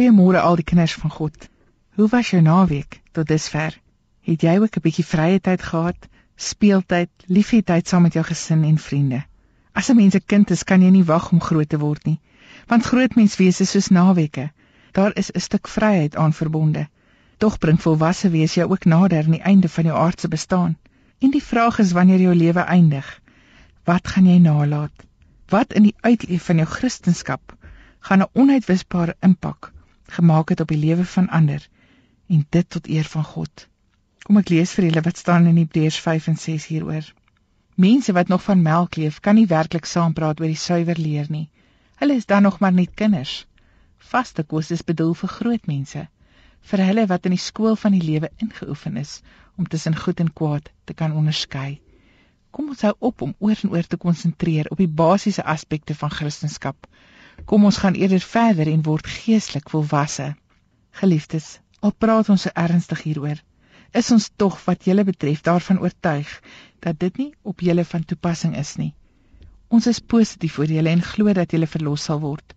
Goeiemôre al die kinders van God. Hoe was jou naweek tot dusver? Het jy ook 'n bietjie vrye tyd gehad, speeltyd, liefdetyd saam met jou gesin en vriende? As 'n mens 'n kind is, kan jy nie wag om groot te word nie, want groot mens wees is soos naweke. Daar is 'n stuk vryheid aan verbonde. Tog bring volwasse wees jou ook nader aan die einde van jou aardse bestaan. En die vraag is wanneer jou lewe eindig, wat gaan jy nalat? Wat in die uitleef van jou kristendom gaan 'n onuitwisbare impak gemaak het op die lewe van ander en dit tot eer van God. Kom ek lees vir julle wat staan in Hebreërs 5 en 6 hieroor. Mense wat nog van melk leef, kan nie werklik saampraat oor die suiwer leer nie. Hulle is dan nog maar net kinders. Vaste kos is bedoel vir groot mense, vir hulle wat in die skool van die lewe ingeoefen is om tussen goed en kwaad te kan onderskei. Kom ons hou op om oor en oor te konsentreer op die basiese aspekte van Christendom Kom ons gaan eerder verder en word geestelik volwasse. Geliefdes, al praat ons so ernstig hieroor, is ons tog wat julle betref daarvan oortuig dat dit nie op julle van toepassing is nie. Ons is positief oor julle en glo dat julle verlos sal word.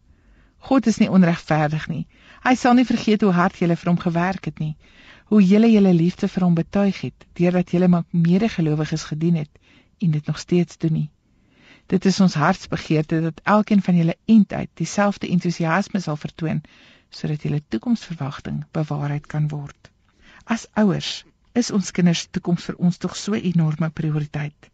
God is nie onregverdig nie. Hy sal nie vergeet hoe hard julle vir hom gewerk het nie, hoe julle julle liefde vir hom betuig het deurdat julle met medegelowiges gedien het en dit nog steeds doen nie. Dit is ons hartsbegeerte dat elkeen van julle eintlik dieselfde entoesiasme sal vertoon sodat julle toekomsverwagting bewaarheid kan word. As ouers is ons kinders toekoms vir ons tog so 'n enorme prioriteit.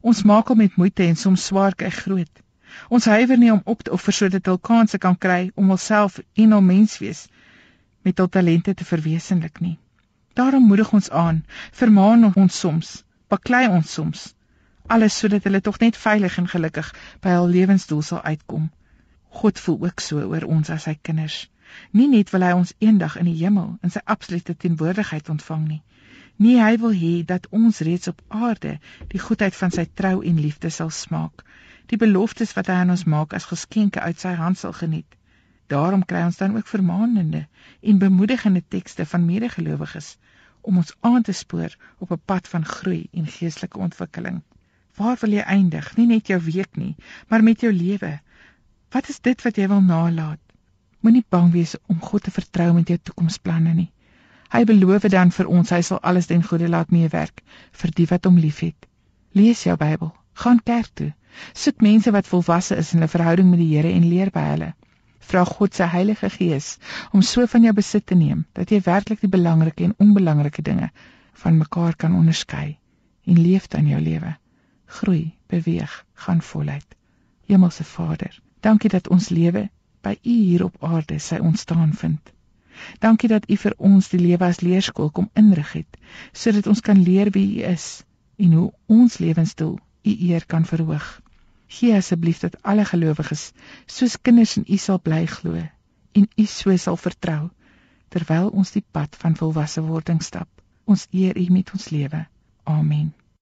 Ons maak hom met moeite en soms swaar kry groot. Ons huiwer nie om op te offer sodat hulle kansse kan kry om hulself en hul menswees met hul talente te verwesenlik nie. Daarom moedig ons aan, vermaan ons soms, baklei ons soms alles sodat hulle tog net veilig en gelukkig by hul lewensdoel sal uitkom. God voel ook so oor ons as sy kinders. Nie net wil hy ons eendag in die hemel in sy absolute teenwoordigheid ontvang nie. Nee, hy wil hê dat ons reeds op aarde die goedheid van sy trou en liefde sal smaak. Die beloftes wat hy aan ons maak as geskenke uit sy hand sal geniet. Daarom kry ons dan ook vermaanende en bemoedigende tekste van medegelowiges om ons aan te spoor op 'n pad van groei en geestelike ontwikkeling. Waar wil jy eindig? Nie net jou week nie, maar met jou lewe. Wat is dit wat jy wil nalat? Moenie bang wees om God te vertrou met jou toekomsplanne nie. Hy beloof dan vir ons hy sal alles ten goeie laat meewerk vir die wat hom liefhet. Lees jou Bybel, gaan kerk toe. Soek mense wat volwasse is in hulle verhouding met die Here en leer by hulle. Vra God se Heilige Gees om so van jou besit te neem dat jy werklik die belangrike en onbelangrike dinge van mekaar kan onderskei en leef dan jou lewe groei, beweeg, gaan voluit. Hemelse Vader, dankie dat ons lewe by U hier op aarde sy ontstaan vind. Dankie dat U vir ons die lewe as leerskool kom inrig het, sodat ons kan leer wie U is en hoe ons lewensdoel U eer kan verhoog. Gee asseblief dat alle gelowiges soos kinders in U sal bly glo en U so sal vertrou terwyl ons die pad van volwasse wording stap. Ons eer U met ons lewe. Amen.